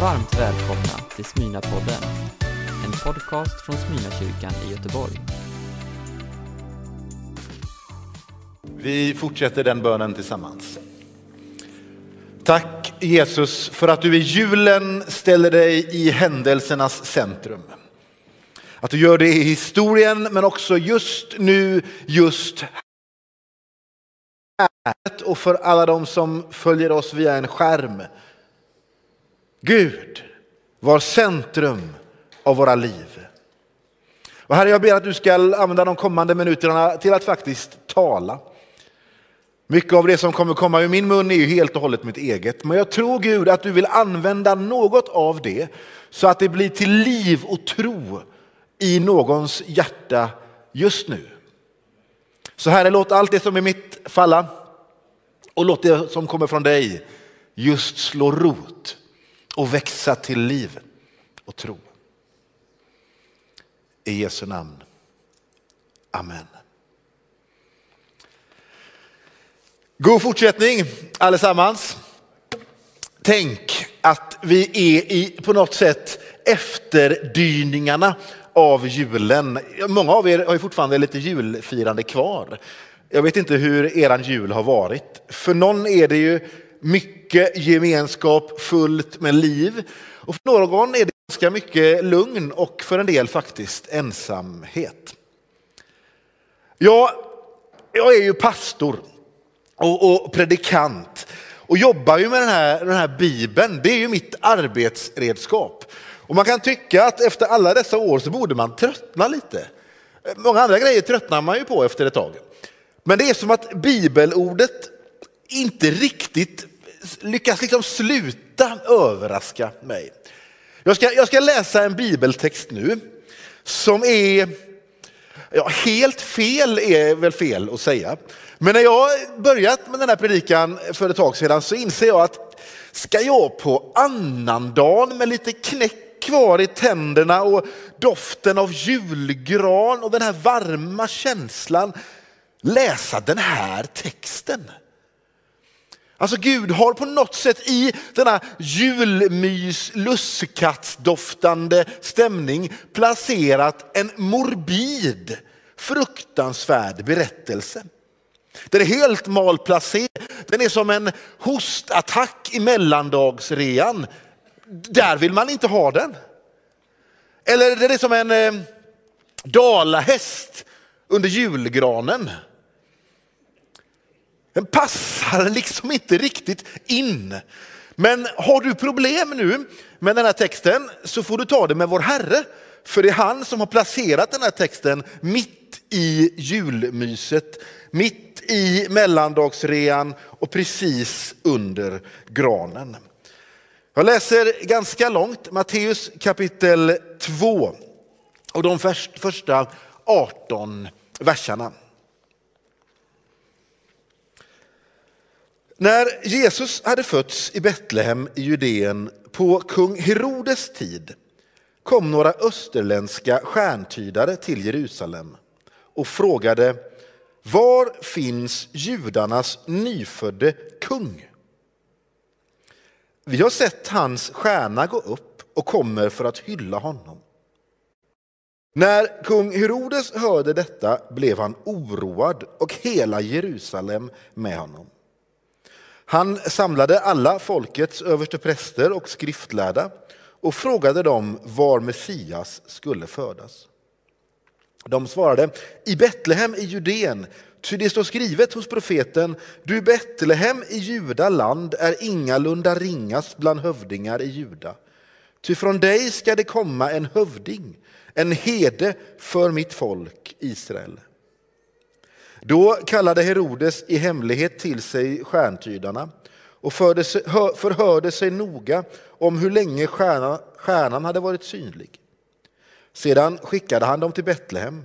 Varmt välkomna till Smyna-podden, en podcast från Smyna-kyrkan i Göteborg. Vi fortsätter den bönen tillsammans. Tack Jesus för att du i julen ställer dig i händelsernas centrum. Att du gör det i historien men också just nu, just här. Och för alla de som följer oss via en skärm. Gud, var centrum av våra liv. Och Herre, jag ber att du ska använda de kommande minuterna till att faktiskt tala. Mycket av det som kommer komma ur min mun är ju helt och hållet mitt eget. Men jag tror Gud att du vill använda något av det så att det blir till liv och tro i någons hjärta just nu. Så Herre, låt allt det som är mitt falla och låt det som kommer från dig just slå rot och växa till liv och tro. I Jesu namn. Amen. God fortsättning allesammans. Tänk att vi är i på något sätt efterdyningarna av julen. Många av er har ju fortfarande lite julfirande kvar. Jag vet inte hur eran jul har varit. För någon är det ju mycket gemenskap, fullt med liv. Och för någon är det ganska mycket lugn och för en del faktiskt ensamhet. Jag, jag är ju pastor och, och predikant och jobbar ju med den här, den här bibeln. Det är ju mitt arbetsredskap. Och man kan tycka att efter alla dessa år så borde man tröttna lite. Många andra grejer tröttnar man ju på efter ett tag. Men det är som att bibelordet inte riktigt lyckas liksom sluta överraska mig. Jag ska, jag ska läsa en bibeltext nu som är, ja, helt fel är väl fel att säga. Men när jag börjat med den här predikan för ett tag sedan så inser jag att ska jag på annandagen med lite knäck kvar i tänderna och doften av julgran och den här varma känslan läsa den här texten. Alltså Gud har på något sätt i denna julmys, lustkattsdoftande stämning placerat en morbid, fruktansvärd berättelse. Den är helt malplacerad. Den är som en hostattack i mellandagsrean. Där vill man inte ha den. Eller den är som en eh, dalahäst under julgranen. Den passar liksom inte riktigt in. Men har du problem nu med den här texten så får du ta det med vår Herre. För det är han som har placerat den här texten mitt i julmyset, mitt i mellandagsrean och precis under granen. Jag läser ganska långt, Matteus kapitel 2 och de första 18 verserna. När Jesus hade fötts i Betlehem i Judeen på kung Herodes tid kom några österländska stjärntydare till Jerusalem och frågade var finns judarnas nyfödde kung? Vi har sett hans stjärna gå upp och kommer för att hylla honom. När kung Herodes hörde detta blev han oroad och hela Jerusalem med honom. Han samlade alla folkets överstepräster och skriftlärda och frågade dem var Messias skulle födas. De svarade, i Betlehem i Judeen, ty det står skrivet hos profeten, du Betlehem i Juda land är ingalunda ringast bland hövdingar i Juda. Ty från dig ska det komma en hövding, en hede för mitt folk Israel. Då kallade Herodes i hemlighet till sig stjärntydarna och förhörde sig noga om hur länge stjärnan hade varit synlig. Sedan skickade han dem till Betlehem.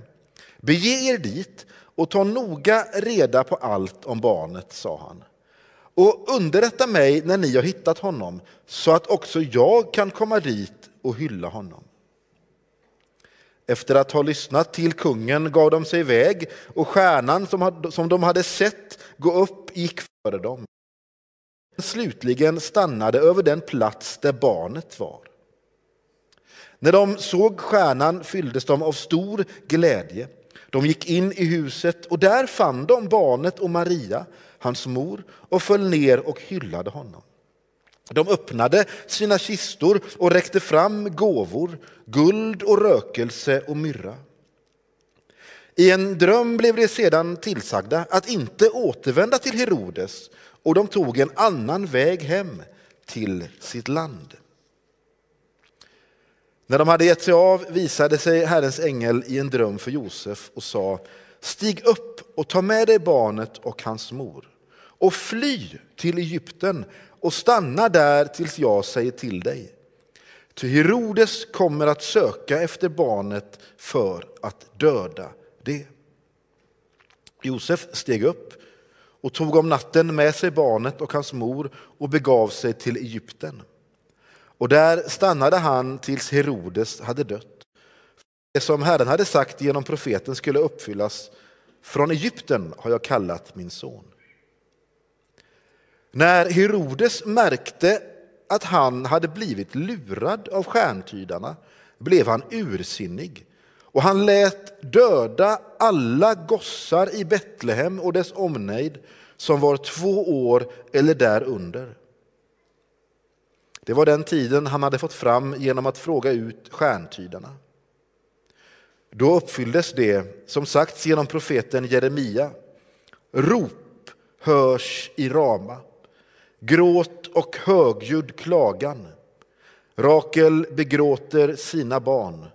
Bege er dit och ta noga reda på allt om barnet, sa han. Och underrätta mig när ni har hittat honom så att också jag kan komma dit och hylla honom. Efter att ha lyssnat till kungen gav de sig iväg och stjärnan som de hade sett gå upp gick före dem. slutligen stannade över den plats där barnet var. När de såg stjärnan fylldes de av stor glädje. De gick in i huset och där fann de barnet och Maria, hans mor, och föll ner och hyllade honom. De öppnade sina kistor och räckte fram gåvor, guld och rökelse och myrra. I en dröm blev de sedan tillsagda att inte återvända till Herodes och de tog en annan väg hem till sitt land. När de hade gett sig av visade sig Herrens ängel i en dröm för Josef och sa Stig upp och ta med dig barnet och hans mor och fly till Egypten och stanna där tills jag säger till dig. Ty Herodes kommer att söka efter barnet för att döda det. Josef steg upp och tog om natten med sig barnet och hans mor och begav sig till Egypten. Och där stannade han tills Herodes hade dött. Det som Herren hade sagt genom profeten skulle uppfyllas. Från Egypten har jag kallat min son. När Herodes märkte att han hade blivit lurad av stjärntydarna blev han ursinnig och han lät döda alla gossar i Betlehem och dess omnejd som var två år eller därunder. Det var den tiden han hade fått fram genom att fråga ut stjärntydarna. Då uppfylldes det som sagts genom profeten Jeremia. Rop hörs i Rama, gråt och högljudd klagan. Rakel begråter sina barn.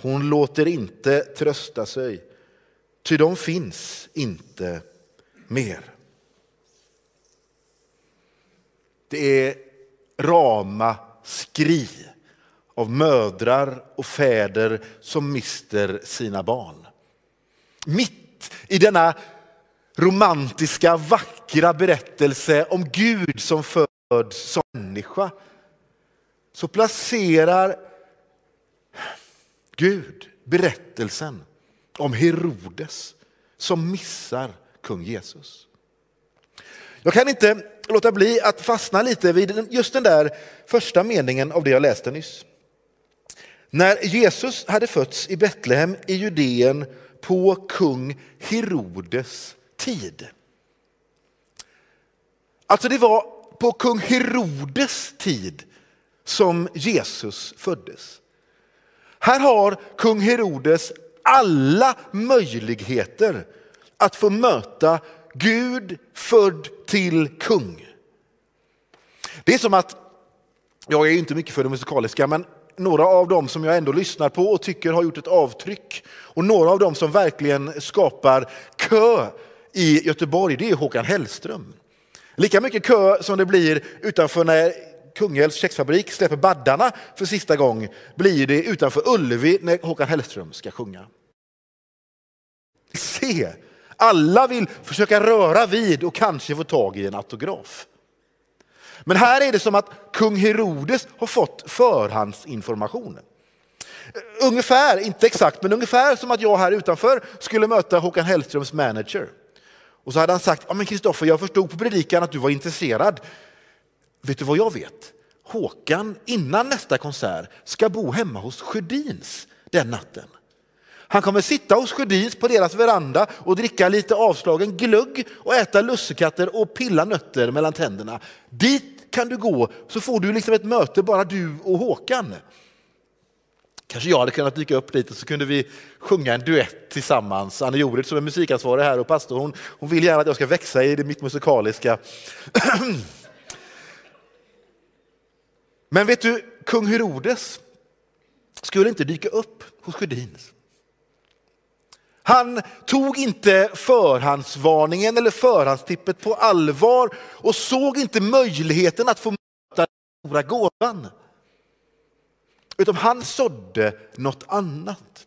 Hon låter inte trösta sig, ty de finns inte mer. Det är rama skri av mödrar och fäder som mister sina barn. Mitt i denna romantiska, vackra vackra berättelse om Gud som föds som människa så placerar Gud berättelsen om Herodes som missar kung Jesus. Jag kan inte låta bli att fastna lite vid just den där första meningen av det jag läste nyss. När Jesus hade fötts i Betlehem i Judeen på kung Herodes tid. Alltså det var på kung Herodes tid som Jesus föddes. Här har kung Herodes alla möjligheter att få möta Gud född till kung. Det är som att, jag är inte mycket för det musikaliska, men några av dem som jag ändå lyssnar på och tycker har gjort ett avtryck och några av dem som verkligen skapar kö i Göteborg, det är Håkan Hellström. Lika mycket kö som det blir utanför när Kungälvs kexfabrik släpper baddarna för sista gång blir det utanför Ullevi när Håkan Hellström ska sjunga. Se, alla vill försöka röra vid och kanske få tag i en autograf. Men här är det som att kung Herodes har fått förhandsinformation. Ungefär, inte exakt, men ungefär som att jag här utanför skulle möta Håkan Hellströms manager. Och så hade han sagt, ja men Kristoffer, jag förstod på predikan att du var intresserad. Vet du vad jag vet? Håkan innan nästa konsert ska bo hemma hos Sjödins den natten. Han kommer sitta hos Sjödins på deras veranda och dricka lite avslagen glögg och äta lussekatter och pilla nötter mellan tänderna. Dit kan du gå så får du liksom ett möte bara du och Håkan. Kanske jag hade kunnat dyka upp lite så kunde vi sjunga en duett tillsammans. Anne Jorid som är musikansvarig här och pastor, hon, hon vill gärna att jag ska växa i det mitt musikaliska. Men vet du, kung Herodes skulle inte dyka upp hos Sjödins. Han tog inte förhandsvarningen eller förhandstippet på allvar och såg inte möjligheten att få möta den stora gåvan. Utan han sådde något annat,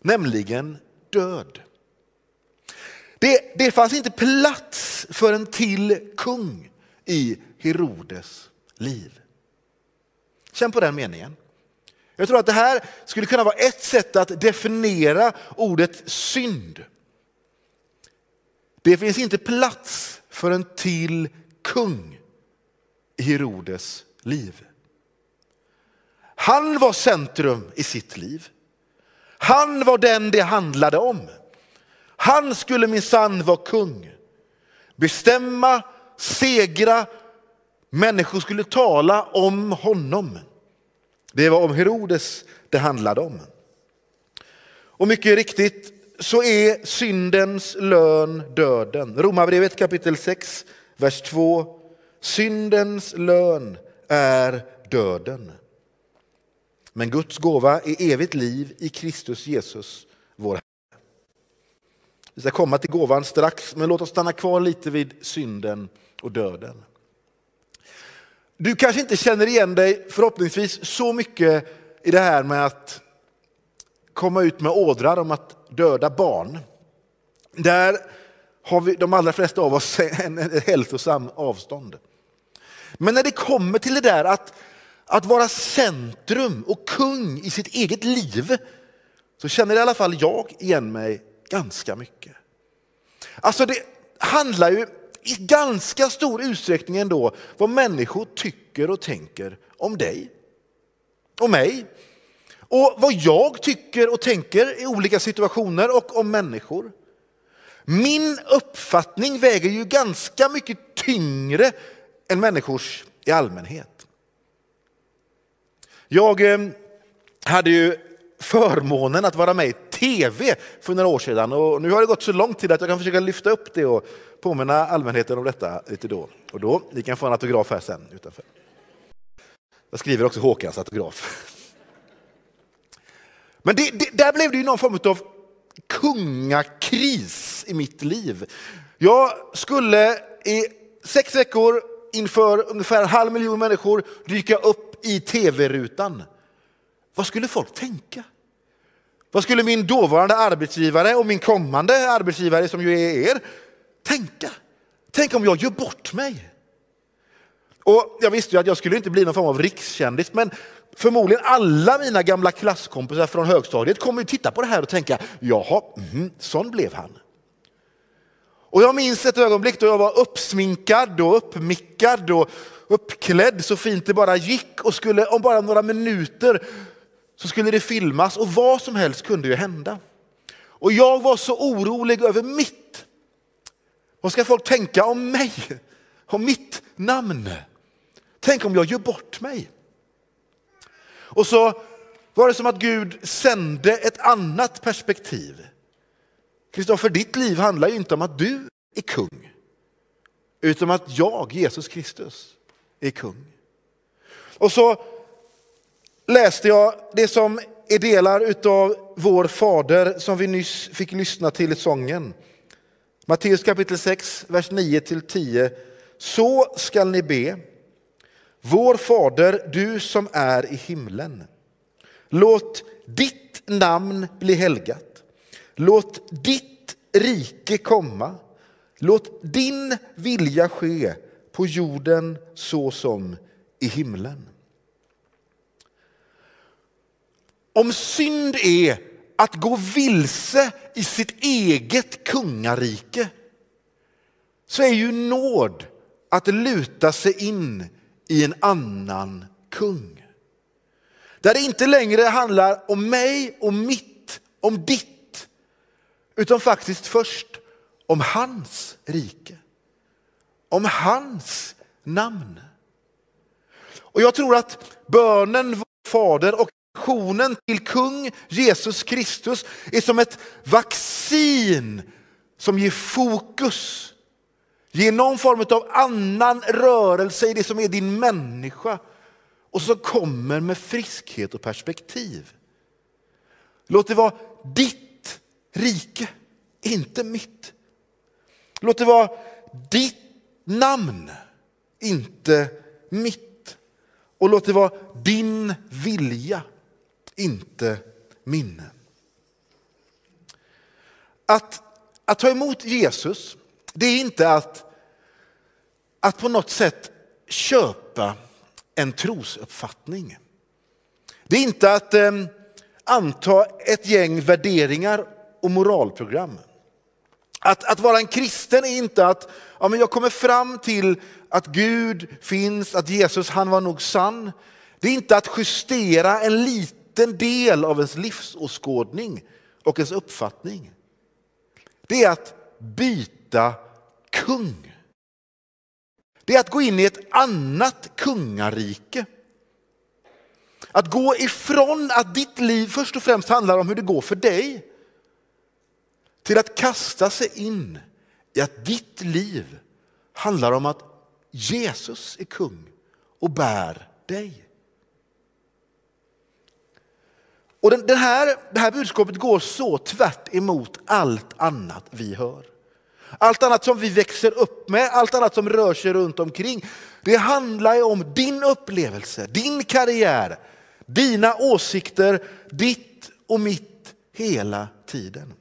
nämligen död. Det, det fanns inte plats för en till kung i Herodes liv. Känn på den meningen. Jag tror att det här skulle kunna vara ett sätt att definiera ordet synd. Det finns inte plats för en till kung i Herodes liv. Han var centrum i sitt liv. Han var den det handlade om. Han skulle minsann vara kung. Bestämma, segra, människor skulle tala om honom. Det var om Herodes det handlade om. Och mycket riktigt så är syndens lön döden. Romarbrevet kapitel 6, vers 2. Syndens lön är döden. Men Guds gåva är evigt liv i Kristus Jesus, vår Herre. Vi ska komma till gåvan strax, men låt oss stanna kvar lite vid synden och döden. Du kanske inte känner igen dig förhoppningsvis så mycket i det här med att komma ut med ådrar om att döda barn. Där har vi, de allra flesta av oss en hälsosam avstånd. Men när det kommer till det där att, att vara centrum och kung i sitt eget liv så känner i alla fall jag igen mig ganska mycket. Alltså det handlar ju i ganska stor utsträckning ändå vad människor tycker och tänker om dig och mig. Och vad jag tycker och tänker i olika situationer och om människor. Min uppfattning väger ju ganska mycket tyngre än människors i allmänhet. Jag eh, hade ju förmånen att vara med i tv för några år sedan och nu har det gått så lång tid att jag kan försöka lyfta upp det och påminna allmänheten om detta lite då och då. Ni kan få en autograf här sen utanför. Jag skriver också Håkans autograf. Men det, det, där blev det ju någon form av kungakris i mitt liv. Jag skulle i sex veckor inför ungefär en halv miljon människor dyka upp i tv-rutan. Vad skulle folk tänka? Vad skulle min dåvarande arbetsgivare och min kommande arbetsgivare som ju är er tänka? Tänk om jag gör bort mig? Och jag visste ju att jag skulle inte bli någon form av rikskändis, men förmodligen alla mina gamla klasskompisar från högstadiet kommer ju titta på det här och tänka, jaha, mm, sån blev han. Och jag minns ett ögonblick då jag var uppsminkad och uppmickad och uppklädd så fint det bara gick och skulle om bara några minuter så skulle det filmas och vad som helst kunde ju hända. Och jag var så orolig över mitt. Vad ska folk tänka om mig? Om mitt namn? Tänk om jag gör bort mig? Och så var det som att Gud sände ett annat perspektiv. Kristoffer, ditt liv handlar ju inte om att du är kung, utan om att jag, Jesus Kristus, är kung. Och så läste jag det som är delar utav vår fader som vi nyss fick lyssna till i sången. Matteus kapitel 6, vers 9 till 10. Så skall ni be. Vår fader, du som är i himlen. Låt ditt namn bli helgat. Låt ditt rike komma. Låt din vilja ske på jorden så som i himlen. Om synd är att gå vilse i sitt eget kungarike så är ju nåd att luta sig in i en annan kung. Där det inte längre handlar om mig och mitt, om ditt, utan faktiskt först om hans rike. Om hans namn. Och jag tror att bönen, Fader och relationen till kung Jesus Kristus är som ett vaccin som ger fokus Ger någon form av annan rörelse i det som är din människa och som kommer med friskhet och perspektiv. Låt det vara ditt rike, inte mitt. Låt det vara ditt namn, inte mitt. Och låt det vara din vilja, inte min. Att, att ta emot Jesus det är inte att, att på något sätt köpa en trosuppfattning. Det är inte att eh, anta ett gäng värderingar och moralprogram. Att, att vara en kristen är inte att ja, men jag kommer fram till att Gud finns, att Jesus han var nog sann. Det är inte att justera en liten del av ens livsåskådning och ens uppfattning. Det är att byta kung. Det är att gå in i ett annat kungarike. Att gå ifrån att ditt liv först och främst handlar om hur det går för dig till att kasta sig in i att ditt liv handlar om att Jesus är kung och bär dig. Och den, den här, det här budskapet går så tvärt emot allt annat vi hör. Allt annat som vi växer upp med, allt annat som rör sig runt omkring. Det handlar ju om din upplevelse, din karriär, dina åsikter, ditt och mitt hela tiden.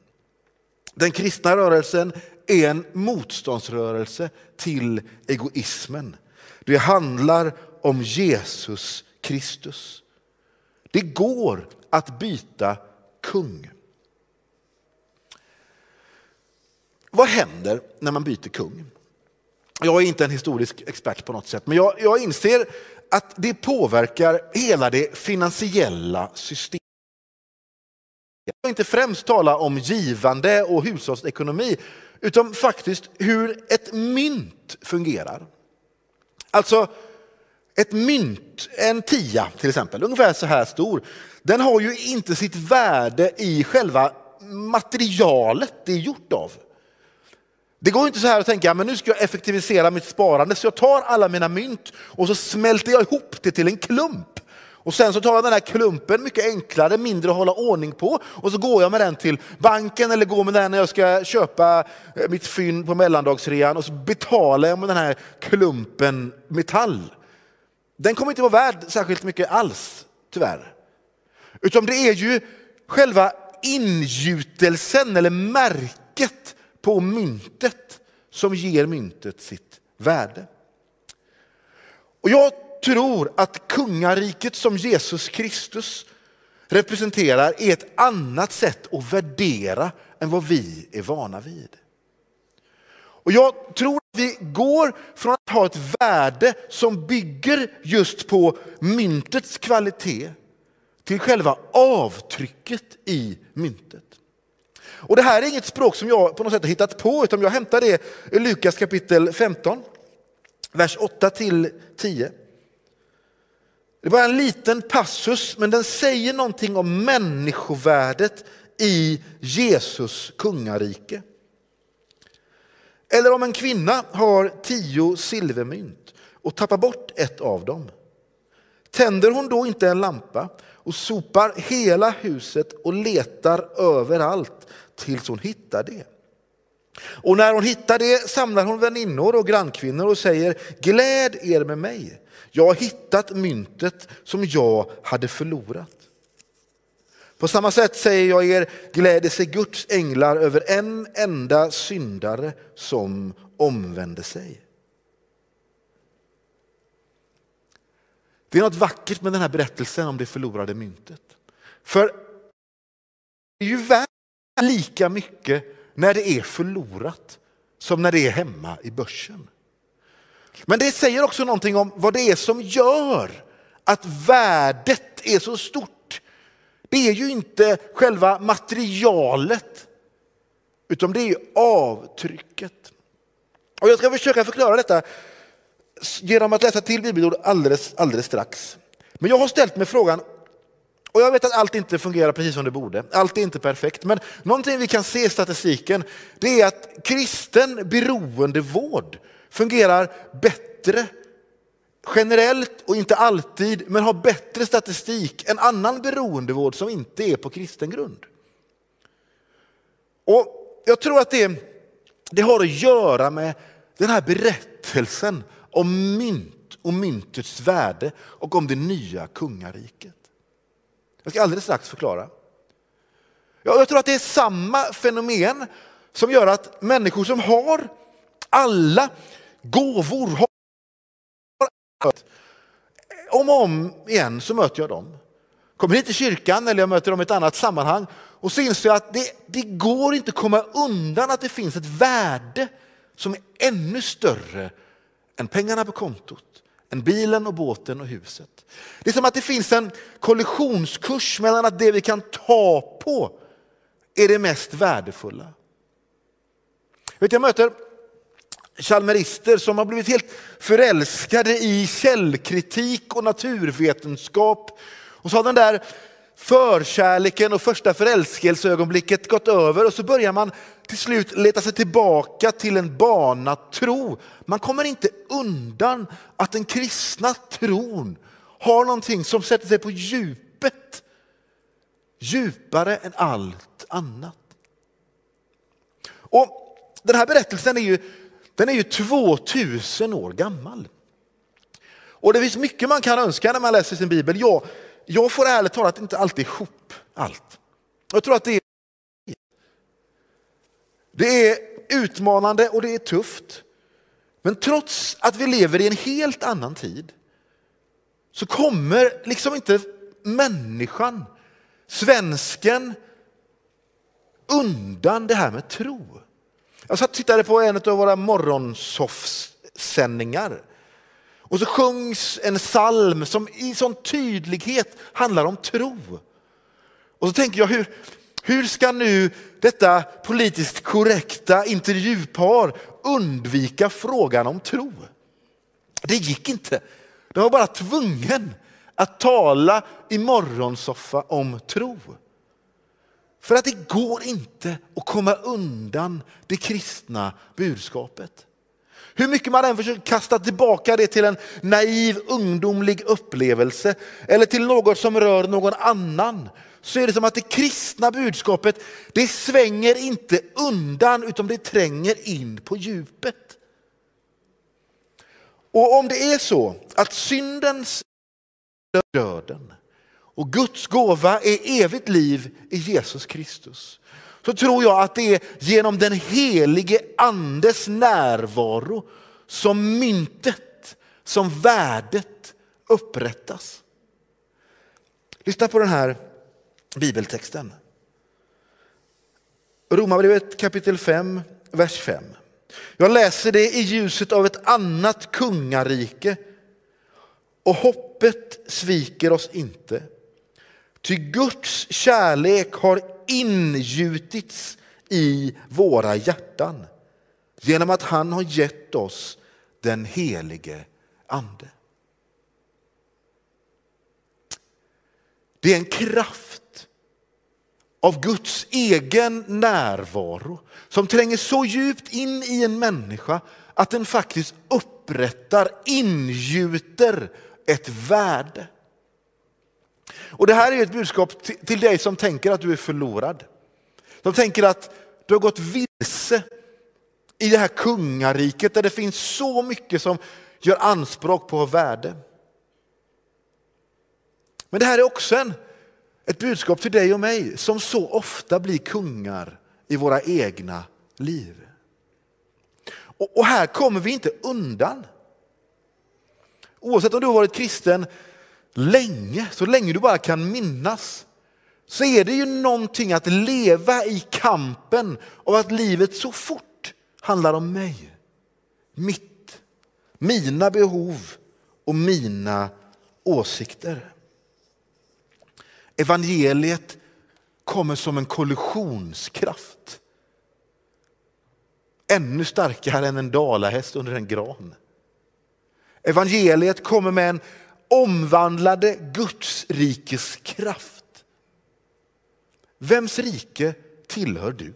Den kristna rörelsen är en motståndsrörelse till egoismen. Det handlar om Jesus Kristus. Det går att byta kung. Vad händer när man byter kung? Jag är inte en historisk expert på något sätt, men jag, jag inser att det påverkar hela det finansiella systemet. Jag vill inte främst tala om givande och hushållsekonomi, utan faktiskt hur ett mynt fungerar. Alltså, ett mynt, en tia till exempel, ungefär så här stor, den har ju inte sitt värde i själva materialet det är gjort av. Det går inte så här att tänka, men nu ska jag effektivisera mitt sparande så jag tar alla mina mynt och så smälter jag ihop det till en klump. Och sen så tar jag den här klumpen, mycket enklare, mindre att hålla ordning på. Och så går jag med den till banken eller går med den när jag ska köpa eh, mitt fynd på mellandagsrean och så betalar jag med den här klumpen metall. Den kommer inte vara värd särskilt mycket alls, tyvärr. Utan det är ju själva ingjutelsen eller märket på myntet som ger myntet sitt värde. Och jag tror att kungariket som Jesus Kristus representerar är ett annat sätt att värdera än vad vi är vana vid. Och jag tror att vi går från att ha ett värde som bygger just på myntets kvalitet till själva avtrycket i myntet. Och Det här är inget språk som jag på något sätt har hittat på, utan jag hämtar det i Lukas kapitel 15, vers 8 till 10. Det är bara en liten passus, men den säger någonting om människovärdet i Jesus kungarike. Eller om en kvinna har tio silvermynt och tappar bort ett av dem. Tänder hon då inte en lampa och sopar hela huset och letar överallt tills hon hittar det? Och när hon hittar det samlar hon väninnor och grannkvinnor och säger gläd er med mig. Jag har hittat myntet som jag hade förlorat. På samma sätt säger jag er, gläder sig Guds änglar över en enda syndare som omvänder sig. Det är något vackert med den här berättelsen om det förlorade myntet. För det är ju värt lika mycket när det är förlorat som när det är hemma i börsen. Men det säger också någonting om vad det är som gör att värdet är så stort. Det är ju inte själva materialet, utan det är avtrycket. Och jag ska försöka förklara detta genom att läsa till bibelord alldeles, alldeles strax. Men jag har ställt mig frågan, och jag vet att allt inte fungerar precis som det borde, allt är inte perfekt, men någonting vi kan se i statistiken det är att kristen beroendevård fungerar bättre generellt och inte alltid, men har bättre statistik än annan beroendevård som inte är på kristen grund. Och Jag tror att det, det har att göra med den här berättelsen om mynt och myntets värde och om det nya kungariket. Jag ska alldeles strax förklara. Jag tror att det är samma fenomen som gör att människor som har alla gåvor, har om och om igen så möter jag dem. Kommer hit till kyrkan eller jag möter dem i ett annat sammanhang och så inser jag att det, det går inte att komma undan att det finns ett värde som är ännu större än pengarna på kontot, än bilen och båten och huset. Det är som att det finns en kollisionskurs mellan att det vi kan ta på är det mest värdefulla. Vet, jag möter chalmerister som har blivit helt förälskade i källkritik och naturvetenskap. Och så har den där förkärleken och första förälskelseögonblicket gått över och så börjar man till slut leta sig tillbaka till en barnatro. Man kommer inte undan att den kristna tron har någonting som sätter sig på djupet. Djupare än allt annat. Och Den här berättelsen är ju, den är ju 2000 år gammal. Och det finns mycket man kan önska när man läser sin bibel. Jag, jag får ärligt talat inte alltid ihop allt. Jag tror att det är, det är utmanande och det är tufft. Men trots att vi lever i en helt annan tid så kommer liksom inte människan, svensken, undan det här med tro. Jag satt och tittade på en av våra morgonsoffsändningar. Och så sjungs en psalm som i sån tydlighet handlar om tro. Och så tänker jag, hur, hur ska nu detta politiskt korrekta intervjupar undvika frågan om tro? Det gick inte. De var bara tvungen att tala i morgonsoffa om tro. För att det går inte att komma undan det kristna budskapet. Hur mycket man än försöker kasta tillbaka det till en naiv ungdomlig upplevelse eller till något som rör någon annan så är det som att det kristna budskapet det svänger inte undan utan det tränger in på djupet. Och om det är så att syndens döden och Guds gåva är evigt liv i Jesus Kristus så tror jag att det är genom den helige andes närvaro som myntet, som värdet upprättas. Lyssna på den här bibeltexten. Romarbrevet kapitel 5, vers 5. Jag läser det i ljuset av ett annat kungarike och hoppet sviker oss inte. Ty Guds kärlek har ingjutits i våra hjärtan genom att han har gett oss den helige ande. Det är en kraft av Guds egen närvaro som tränger så djupt in i en människa att den faktiskt upprättar, ingjuter ett värde. Och Det här är ett budskap till dig som tänker att du är förlorad. Som tänker att du har gått vilse i det här kungariket där det finns så mycket som gör anspråk på värde. Men det här är också en, ett budskap till dig och mig som så ofta blir kungar i våra egna liv. Och, och här kommer vi inte undan. Oavsett om du har varit kristen länge, så länge du bara kan minnas, så är det ju någonting att leva i kampen av att livet så fort handlar om mig, mitt, mina behov och mina åsikter. Evangeliet kommer som en kollisionskraft. Ännu starkare än en dalahäst under en gran. Evangeliet kommer med en omvandlade Guds rikes kraft. Vems rike tillhör du?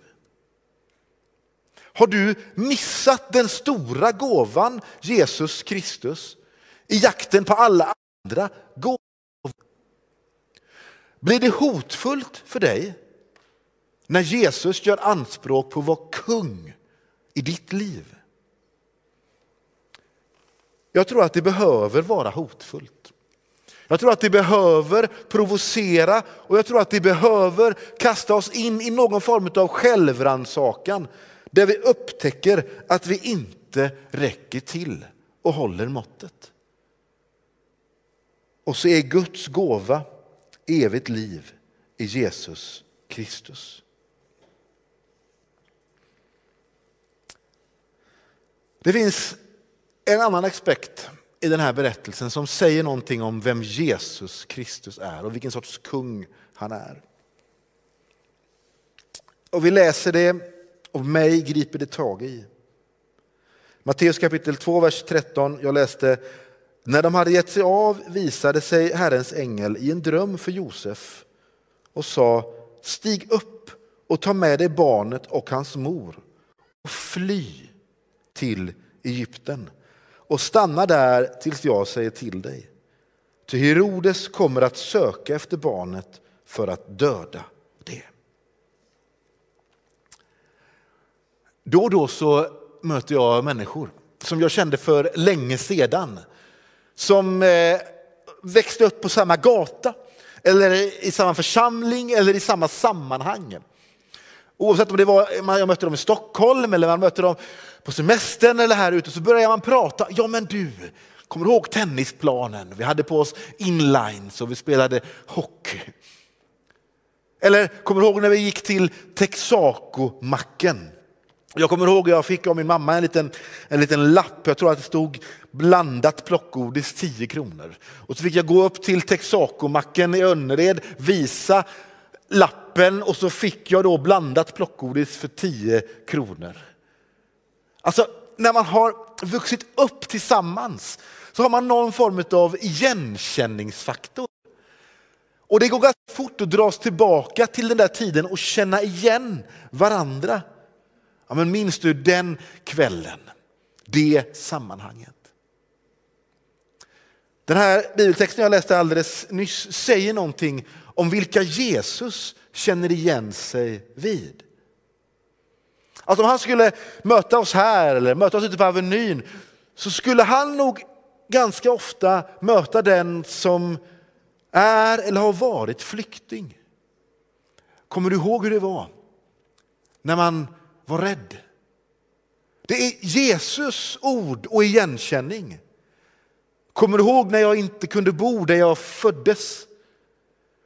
Har du missat den stora gåvan Jesus Kristus i jakten på alla andra gåvor? Blir det hotfullt för dig när Jesus gör anspråk på att vara kung i ditt liv? Jag tror att det behöver vara hotfullt. Jag tror att det behöver provocera och jag tror att det behöver kasta oss in i någon form av självrannsakan där vi upptäcker att vi inte räcker till och håller måttet. Och så är Guds gåva evigt liv i Jesus Kristus. Det finns en annan aspekt i den här berättelsen som säger någonting om vem Jesus Kristus är och vilken sorts kung han är. Och vi läser det och mig griper det tag i. Matteus kapitel 2, vers 13. Jag läste, när de hade gett sig av visade sig Herrens ängel i en dröm för Josef och sa, stig upp och ta med dig barnet och hans mor och fly till Egypten och stanna där tills jag säger till dig. Ty Herodes kommer att söka efter barnet för att döda det. Då och då så möter jag människor som jag kände för länge sedan. Som eh, växte upp på samma gata, eller i samma församling eller i samma sammanhang. Oavsett om det var, jag mötte dem i Stockholm eller man mötte dem på semestern eller här ute så börjar man prata. Ja men du, kommer du ihåg tennisplanen? Vi hade på oss inlines och vi spelade hockey. Eller kommer du ihåg när vi gick till Texaco-macken? Jag kommer ihåg att jag fick av min mamma en liten, en liten lapp, jag tror att det stod blandat plockgodis 10 kronor. Och så fick jag gå upp till Texaco-macken i Önnered, visa lappen och så fick jag då blandat plockgodis för 10 kronor. Alltså när man har vuxit upp tillsammans så har man någon form av igenkänningsfaktor. Och det går ganska fort att dras tillbaka till den där tiden och känna igen varandra. Ja, men minns du den kvällen, det sammanhanget? Den här bibeltexten jag läste alldeles nyss säger någonting om vilka Jesus känner igen sig vid. Att om han skulle möta oss här eller möta oss ute på Avenyn så skulle han nog ganska ofta möta den som är eller har varit flykting. Kommer du ihåg hur det var när man var rädd? Det är Jesus ord och igenkänning. Kommer du ihåg när jag inte kunde bo där jag föddes?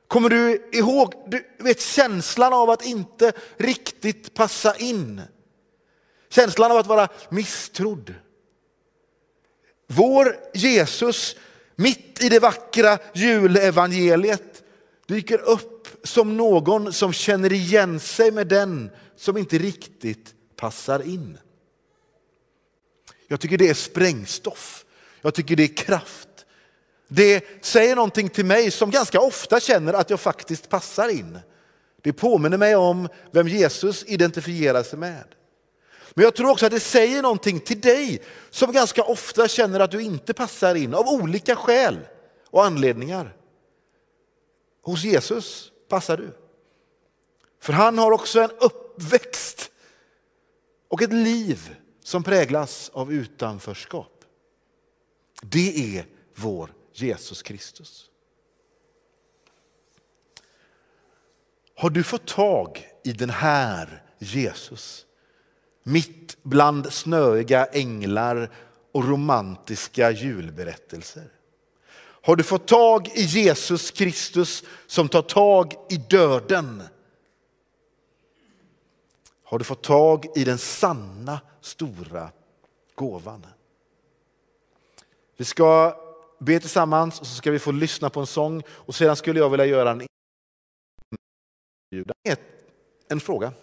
Kommer du ihåg du vet, känslan av att inte riktigt passa in? Känslan av att vara misstrodd. Vår Jesus, mitt i det vackra julevangeliet, dyker upp som någon som känner igen sig med den som inte riktigt passar in. Jag tycker det är sprängstoff. Jag tycker det är kraft. Det säger någonting till mig som ganska ofta känner att jag faktiskt passar in. Det påminner mig om vem Jesus identifierar sig med. Men jag tror också att det säger någonting till dig som ganska ofta känner att du inte passar in av olika skäl och anledningar. Hos Jesus passar du. För han har också en uppväxt och ett liv som präglas av utanförskap. Det är vår Jesus Kristus. Har du fått tag i den här Jesus? Mitt bland snöiga änglar och romantiska julberättelser. Har du fått tag i Jesus Kristus som tar tag i döden? Har du fått tag i den sanna stora gåvan? Vi ska be tillsammans och så ska vi få lyssna på en sång och sedan skulle jag vilja göra en en fråga.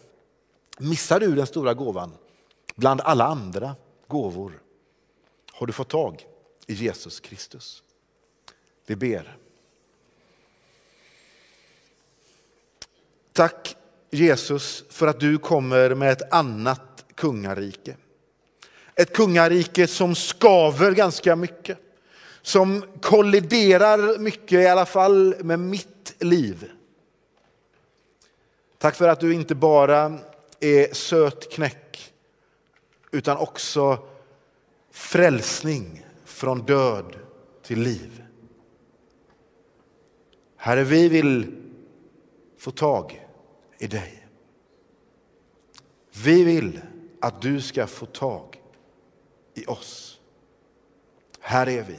Missar du den stora gåvan bland alla andra gåvor? Har du fått tag i Jesus Kristus? Vi ber. Tack Jesus för att du kommer med ett annat kungarike. Ett kungarike som skaver ganska mycket som kolliderar mycket, i alla fall med mitt liv. Tack för att du inte bara är söt knäck utan också frälsning från död till liv. Herre, vi vill få tag i dig. Vi vill att du ska få tag i oss. Här är vi.